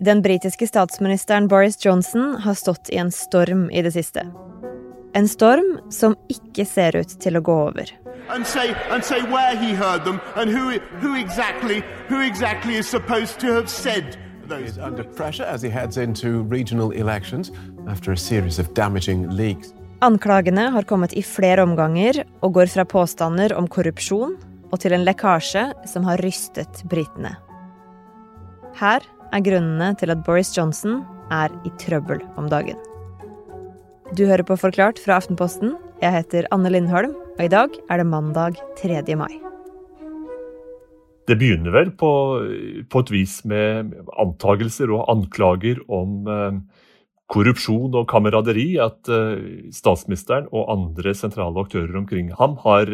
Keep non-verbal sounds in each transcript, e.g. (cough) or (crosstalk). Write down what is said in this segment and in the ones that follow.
Den britiske statsministeren Boris Johnson har stått i en storm i det siste. En storm som ikke ser ut til å gå over. and say and say them who who exactly who exactly. Anklagene har kommet i flere omganger og går fra påstander om korrupsjon og til en lekkasje som har rystet britene. Her er grunnene til at Boris Johnson er i trøbbel om dagen. Du hører på Forklart fra Aftenposten. Jeg heter Anne Lindholm, og i dag er det mandag 3. mai. Det begynner vel på, på et vis med antagelser og anklager om eh, korrupsjon og kameraderi. At eh, statsministeren og andre sentrale aktører omkring ham har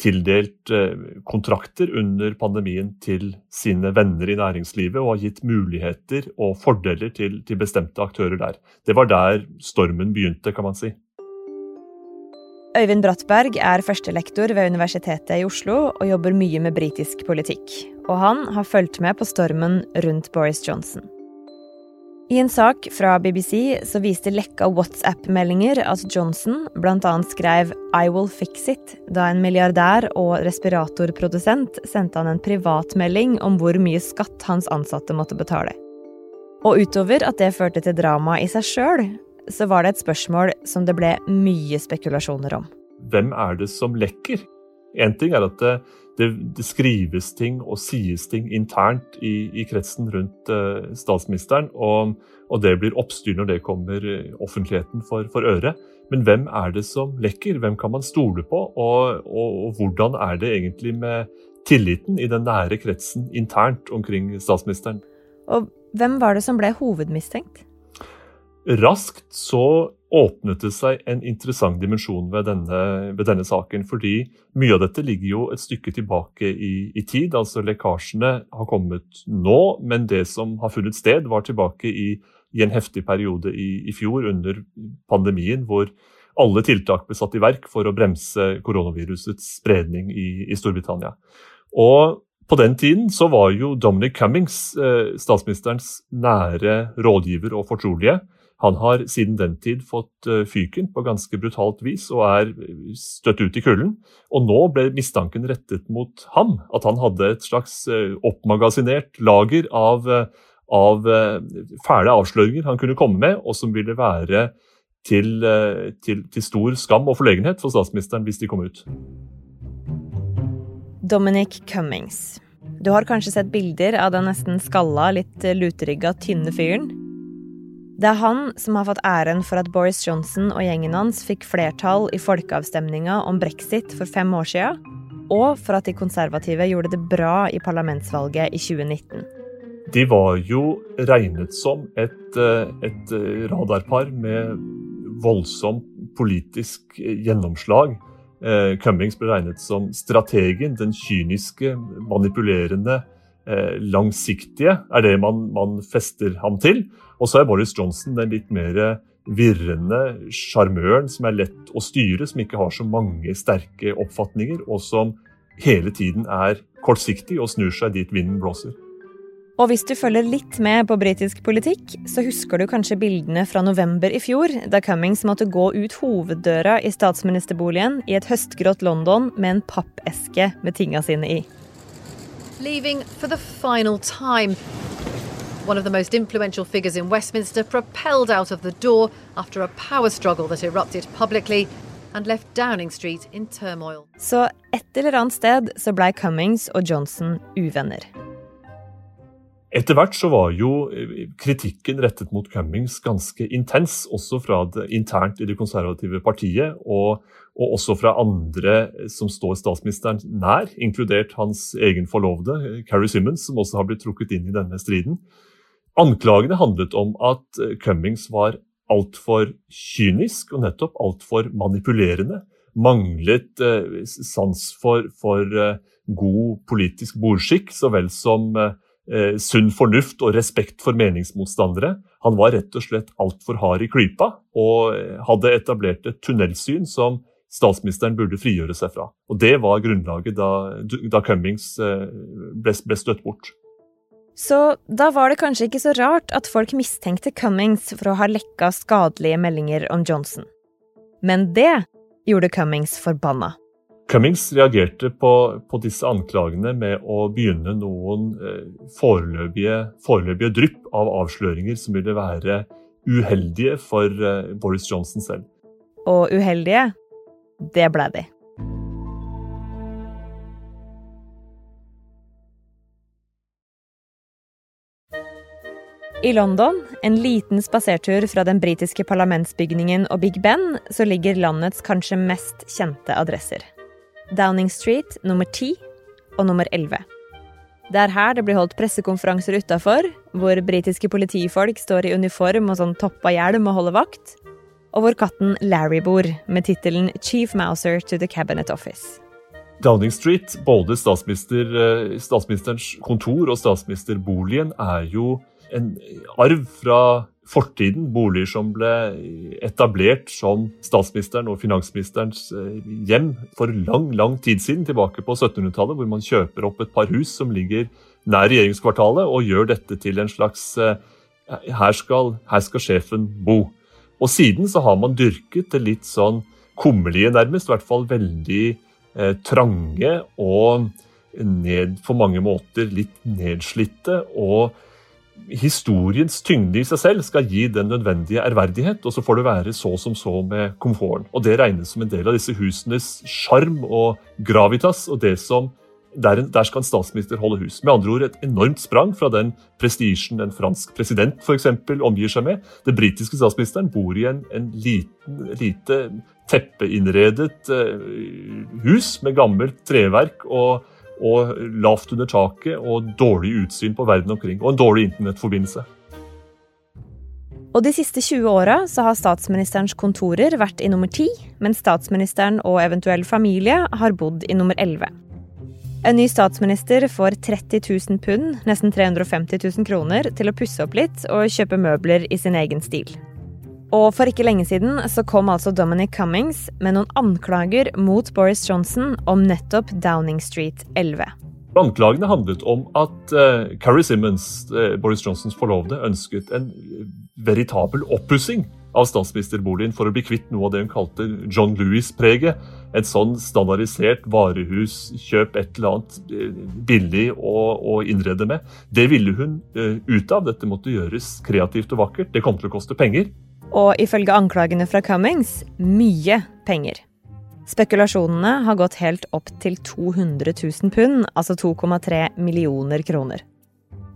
tildelt eh, kontrakter under pandemien til sine venner i næringslivet og har gitt muligheter og fordeler til, til bestemte aktører der. Det var der stormen begynte, kan man si. Øyvind Brattberg er førstelektor ved Universitetet i Oslo og jobber mye med britisk politikk. Og han har fulgt med på stormen rundt Boris Johnson. I en sak fra BBC så viste lekka WhatsApp-meldinger at Johnson bl.a. skrev 'I will fix it' da en milliardær og respiratorprodusent sendte han en privatmelding om hvor mye skatt hans ansatte måtte betale. Og utover at det førte til drama i seg sjøl, så var det et spørsmål som det ble mye spekulasjoner om. Hvem er det som lekker? Én ting er at det, det, skrives ting og sies ting internt i, i kretsen rundt uh, statsministeren, og, og, det blir oppstyr når det kommer eh, offentligheten for, for øre. Men hvem er det som lekker? Hvem kan man stole på? Og, og, og hvordan er det egentlig med tilliten i den nære kretsen internt omkring statsministeren? Og hvem var det som ble hovedmistenkt? Raskt så åpnet det seg en interessant dimensjon ved denne, ved denne, saken. Fordi mye av dette ligger jo et stykke tilbake i, i, tid. altså Lekkasjene har kommet nå, men det som har funnet sted, var tilbake i, i en heftig periode i, i, fjor, under pandemien, hvor alle tiltak ble satt i verk for å bremse koronavirusets spredning i, Storbritannia. Og på den tiden så var jo Dominic Cummings eh, statsministerens nære rådgiver og fortrolige. Han har siden den tid fått eh, fyken på ganske brutalt vis og er støtt ut i kulden. Og nå ble mistanken rettet mot ham, at han hadde et slags eh, oppmagasinert lager av, eh, av fæle avsløringer han kunne komme med, og som ville være til, til, til stor skam og forlegenhet for statsministeren hvis de kom ut. Dominic Cummings. Du har kanskje sett bilder av den nesten skalla, litt luterygga, tynne fyren? Det er han som har fått æren for at Boris Johnson og gjengen hans fikk flertall i folkeavstemninga om brexit for fem år sia, og for at de konservative gjorde det bra i parlamentsvalget i 2019. De var jo regnet som et, eh, et radarpar med voldsomt politisk gjennomslag. Eh, Cummings ble regnet som strategen, den kyniske, manipulerende, eh, langsiktige, er det man, man fester ham til. Og så er Boris Johnson den litt mer virrende sjarmøren som er lett å styre, som ikke har så mange sterke oppfatninger, og som hele tiden er kortsiktig og snur seg dit vinden blåser. Og hvis du følger litt med på britisk politikk, så husker du kanskje bildene fra november i fjor, da Cummings måtte gå ut hoveddøra i statsministerboligen i et høstgrått London med en pappeske med tinga sine i. Leaving for the final time. One of the most influential figures in Westminster propelled out of the door after a power struggle that erupted publicly and left Downing Street in turmoil. Så et eller annet sted så blei Cummings og Johnson uvenner. Etter hvert så var jo eh, kritikken rettet mot Cummings ganske intens, også fra det, internt i det konservative partiet, og, og, også fra andre som står statsministeren nær, inkludert hans egen forlovede, Carrie Simmons, som også har blitt trukket inn i denne striden. Anklagene handlet om at eh, Cummings var altfor kynisk og nettopp altfor manipulerende. Manglet eh, sans for, for eh, god politisk bordskikk så vel som eh, eh, sunn fornuft og respekt for meningsmotstandere. Han var rett og slett altfor hard i klypa og eh, hadde etablert et tunnelsyn som statsministeren burde frigjøre seg fra. Og Det var grunnlaget da, da Cummings ble, ble støtt bort. Så da var det kanskje ikke så rart at folk mistenkte Cummings for å ha lekka skadelige meldinger om Johnson. Men det gjorde Cummings forbanna. Cummings reagerte på, på, disse anklagene med å begynne noen eh, foreløpige, foreløpige drypp av avsløringer som ville være uheldige for eh, Boris Johnson selv. Og uheldige, det ble de. I London, en liten spasertur fra den britiske parlamentsbygningen og Big Ben, så ligger landets kanskje mest kjente adresser. Downing Street nummer 10 og nummer 11. Det er her det blir holdt pressekonferanser utafor, hvor britiske politifolk står i uniform og sånn toppa hjelm og holder vakt, og hvor katten Larry bor, med tittelen Chief Mouser to the Cabinet Office. Downing Street, både statsminister, eh, statsministerens kontor og statsministerboligen, er jo en arv fra fortiden. Boliger som ble etablert som statsministeren og finansministerens eh, hjem for lang lang tid siden, tilbake på 1700-tallet, hvor man kjøper opp et par hus som ligger nær regjeringskvartalet, og gjør dette til en slags eh, her skal, her skal sjefen bo. Og siden så har man dyrket det litt sånn kummerlige, nærmest. I hvert fall veldig eh, trange og ned, på mange måter litt nedslitte og historiens tyngde i seg selv skal gi den nødvendige ærverdighet, og så får det være så som så med komforten. Og Det regnes som en del av disse husenes sjarm og gravitas, og det som der, der, skal en statsminister holde hus. Med andre ord et enormt sprang fra den prestisjen en fransk president for eksempel, omgir seg med. Den britiske statsministeren bor i en, en liten, lite teppeinnredet uh, hus med gammelt treverk og og lavt under taket og dårlig utsyn på verden omkring. Og en dårlig internettforbindelse. Og De siste 20 åra har statsministerens kontorer vært i nummer 10, mens statsministeren og eventuell familie har bodd i nummer 11. En ny statsminister får 30 000 pund, nesten 350 000 kroner, til å pusse opp litt og kjøpe møbler i sin egen stil. Og for ikke lenge siden så kom altså Dominic Cummings med noen anklager mot Boris Johnson om nettopp Downing Street 11. Anklagene handlet om at uh, Carrie Simmons, uh, Boris Johnsons forlovede, ønsket en veritabel oppussing av statsministerboligen for å bli kvitt noe av det hun kalte John Lewis-preget. Et sånn standardisert varehus, kjøp et eller annet eh, billig å, å innrede med. Det ville hun uh, ut av. Dette måtte gjøres kreativt og vakkert. Det kom til å koste penger. Og ifølge anklagene fra Cummings mye penger. Spekulasjonene har gått helt opp til 200 000 pund, altså 2,3 millioner kroner.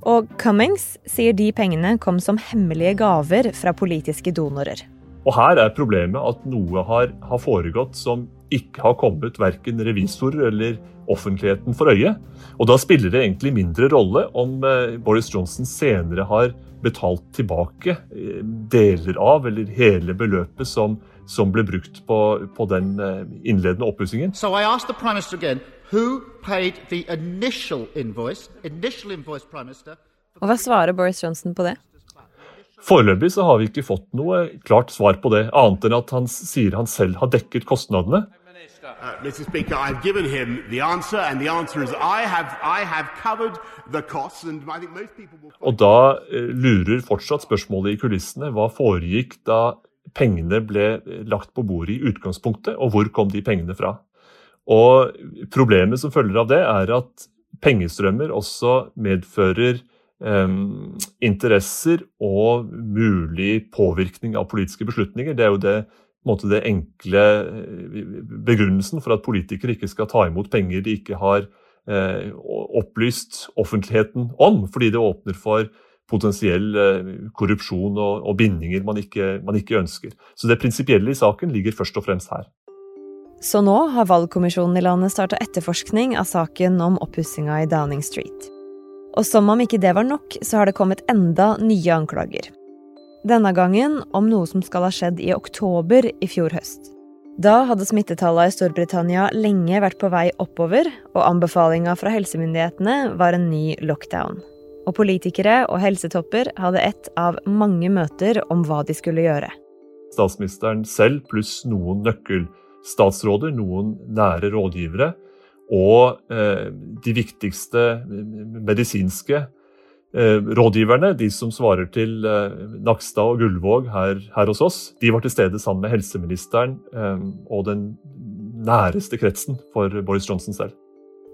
Og Cummings sier de pengene kom som hemmelige gaver fra politiske donorer. Og Her er problemet at noe har, har foregått som ikke har kommet verken revisorer eller offentligheten for øye. Og Da spiller det egentlig mindre rolle om eh, Boris Johnson senere har betalt tilbake eh, deler av, eller hele beløpet som, som ble brukt på, på den eh, innledende oppussingen. So again, invoice, invoice, Og Hva svarer Boris Johnson på det? Foreløpig så har vi ikke fått noe klart svar på det, annet enn at han sier han selv har dekket kostnadene. Uh, Mr. Speaker, I've given him the answer, and the answer is I have, I have covered the costs, and I think most people will... Og da uh, lurer fortsatt spørsmålet i kulissene. Hva foregikk da pengene ble eh, lagt på bordet i utgangspunktet, og hvor kom de pengene fra? Og Problemet som følger av det, er at pengestrømmer også medfører interesser og mulig påvirkning av politiske beslutninger. Det er jo det måte det enkle eh, begrunnelsen for at politikere ikke skal ta imot penger de ikke har eh, opplyst offentligheten om, fordi det åpner for potensiell eh, korrupsjon og bindinger man ikke, man ikke, ønsker. Så det prinsipielle i saken ligger først og fremst her. Så nå har valgkommisjonen i landet starta etterforskning av saken om oppussinga i Downing Street. Og som om ikke det var nok, så har det kommet enda nye anklager. Denne gangen om noe som skal ha skjedd i oktober i fjor høst. Da hadde smittetallene i Storbritannia lenge vært på vei oppover, og anbefalinga fra helsemyndighetene var en ny lockdown. Og politikere og helsetopper hadde ett av mange møter om hva de skulle gjøre. Statsministeren selv pluss noen nøkkelstatsråder, noen nære rådgivere, og eh, de viktigste medisinske Eh, rådgiverne, de som svarer til eh, Nakstad og Gullvåg her, her, hos oss, de var til stede sammen med helseministeren og den næreste kretsen for Boris Johnson selv.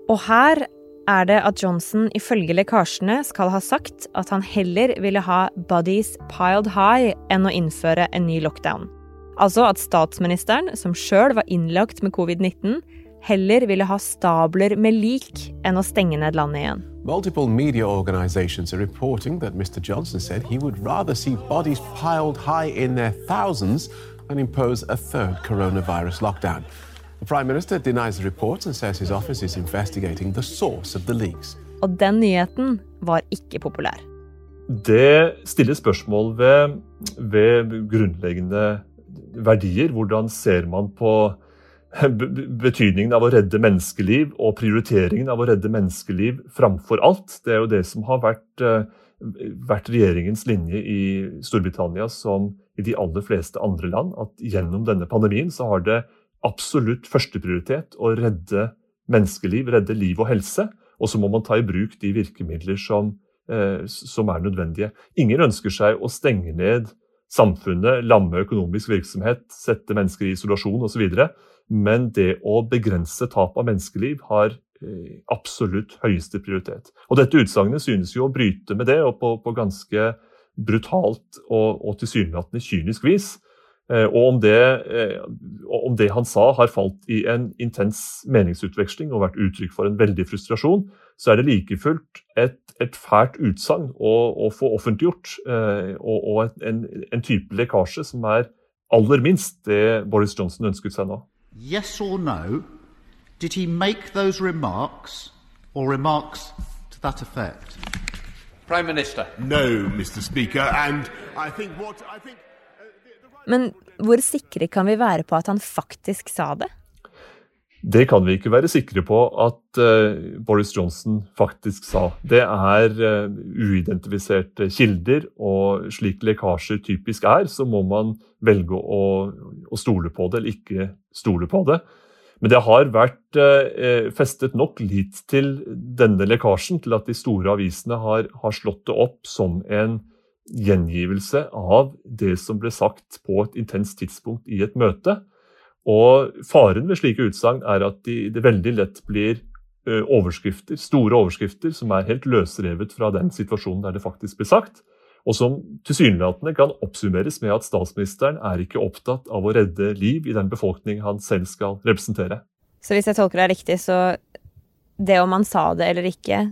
Og her er det at Johnson ifølge lekkasjene skal ha sagt at han heller ville ha bodies piled high enn å innføre en ny lockdown. Altså at statsministeren, som sjøl var innlagt med covid-19, heller ville ha stabler med lik enn å stenge ned landet igjen. Multiple media organizations are reporting that Mr. Johnson said he would rather see bodies piled high in their thousands than impose a third coronavirus lockdown. The Prime Minister denies the reports and says his office is investigating the source of the leaks. Og den nyheten var ikke populær. Det stiller spørsmål ved, ved grunnleggende verdier. Hvordan ser man på (laughs) betydningen av å redde menneskeliv og prioriteringen av å redde menneskeliv framfor alt. Det er jo det som har vært, eh, vært, regjeringens linje i Storbritannia som i de aller fleste andre land. At gjennom denne pandemien så har det absolutt førsteprioritet å redde menneskeliv, redde liv og helse. Og så må man ta i bruk de virkemidler som, eh, som er nødvendige. Ingen ønsker seg å stenge ned samfunnet, lamme økonomisk virksomhet, sette mennesker i isolasjon osv. Men det å begrense tap av menneskeliv har eh, absolutt høyeste prioritet. Og Dette utsagnet synes jo å bryte med det, og på, på ganske brutalt og, og tilsynelatende kynisk vis. Eh, og om det, eh, om det, han sa har falt i en intens meningsutveksling og vært uttrykk for en veldig frustrasjon, så er det like fullt et, et fælt utsagn å, å, få offentliggjort. Og, og en, en type lekkasje som er aller minst det Boris Johnson ønsket seg nå. yes or no, did he make those remarks or remarks to that effect? Prime Minister. No, Mr. Speaker, and I think what I think. Uh, Men hvor sikre kan vi være på at han faktisk sa det? Det kan vi ikke være sikre på at uh, Boris Johnson faktisk sa. Det er uh, uidentifiserte kilder, og slik lekkasjer typisk er, så må man velge å, å, stole på det eller ikke stole på det. Men det har vært uh, festet nok lit til denne lekkasjen til at de store avisene har, har slått det opp som en gjengivelse av det som ble sagt på et intenst tidspunkt i et møte. Og Faren ved slike utsagn er at de, det veldig lett blir overskrifter, store overskrifter som er helt løsrevet fra den situasjonen der det faktisk blir sagt. Og som tilsynelatende kan oppsummeres med at statsministeren er ikke opptatt av å redde liv i den befolkning han selv skal representere. Så hvis jeg tolker deg riktig, så det om han sa det eller ikke,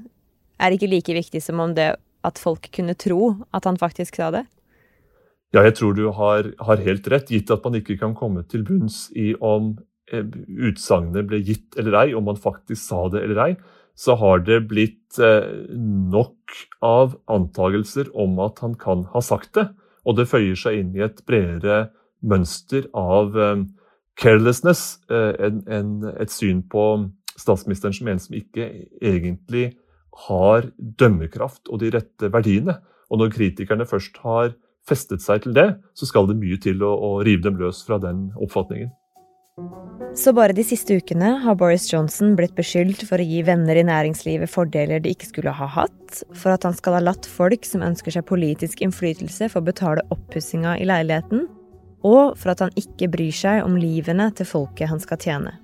er ikke like viktig som om det at folk kunne tro at han faktisk sa det? Ja, jeg tror du har, har, helt rett, gitt at man ikke kan komme til bunns i om eh, utsagnet ble gitt eller ei, om man faktisk sa det eller ei, så har det blitt eh, nok av antagelser om at han kan ha sagt det. Og det føyer seg inn i et bredere mønster av eh, carelessness, en, en, et syn på statsministeren som en som ikke egentlig har dømmekraft og de rette verdiene. Og når kritikerne først har festet seg til det, så skal det mye til å, å rive dem løs fra den oppfatningen. Så bare de siste ukene har Boris Johnson blitt beskyldt for å gi venner i næringslivet fordeler de ikke skulle ha hatt, for at han skal ha latt folk som ønsker seg politisk innflytelse, få betale oppussinga i leiligheten, og for at han ikke bryr seg om livene til folket han skal tjene.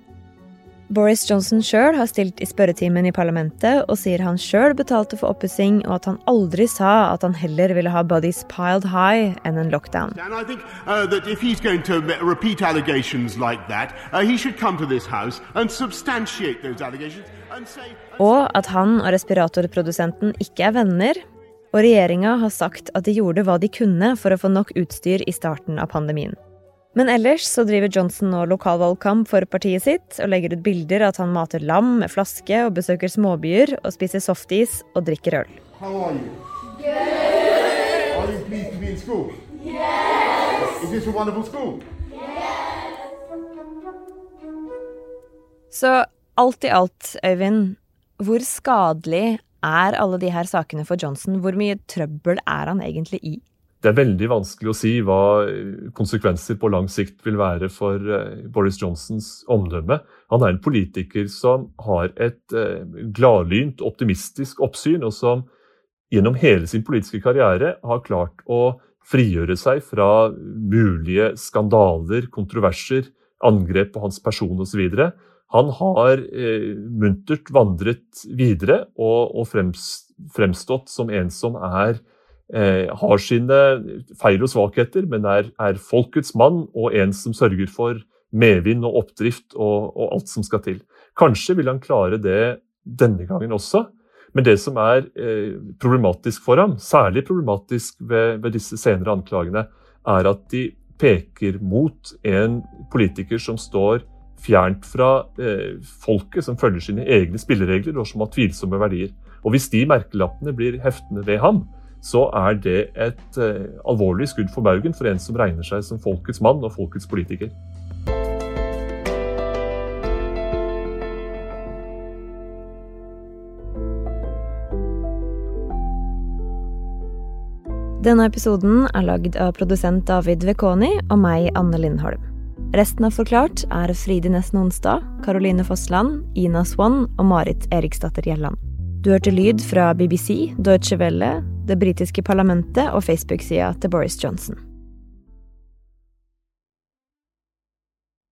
Boris Johnson sjøl har stilt i spørretimen i parlamentet og sier han sjøl betalte for oppussing, og at han aldri sa at han heller ville ha bodies piled high enn en lockdown. Think, uh, like that, uh, say, og at han og respiratorprodusenten ikke er venner. Og regjeringa har sagt at de gjorde hva de kunne for å få nok utstyr i starten av pandemien. Men ellers så driver Johnson nå lokalvalgkamp for partiet sitt og legger ut bilder av at han mater lam med flaske og besøker småbyer og spiser softis og drikker øl. Så alt i alt, Øyvind, hvor skadelig er alle de her sakene for Johnson? Hvor mye trøbbel er han egentlig i? Det er veldig vanskelig å si hva konsekvenser på lang sikt vil være for eh, Boris Johnsons omdømme. Han er en politiker som har et eh, gladlynt, optimistisk oppsyn, og som gjennom hele sin politiske karriere har klart å frigjøre seg fra mulige skandaler, kontroverser, angrep på hans person osv. Han har eh, muntert vandret videre og, og frems, fremstått som en som er eh, har sine feil og svakheter, men er, er, folkets mann og en som sørger for medvind og oppdrift og, og alt som skal til. Kanskje vil han klare det denne gangen også. Men det som er eh, problematisk for ham, særlig problematisk ved, ved, disse senere anklagene, er at de peker mot en politiker som står fjernt fra eh, folket, som følger sine egne spilleregler og som har tvilsomme verdier. Og Hvis de merkelappene blir heftende ved ham, så er det et eh, alvorlig skudd for baugen for en som regner seg som folkets mann og folkets politiker. Denne episoden er lagd av produsent David Vekoni og meg, Anne Lindholm. Resten av Forklart er Fride Nesten Onsdag, Caroline Fossland, Ina Swann og Marit Eriksdatter Gjelland. Du hørte lyd fra BBC, Deutsche Welle, det britiske parlamentet og Facebook-sida til Boris Johnson.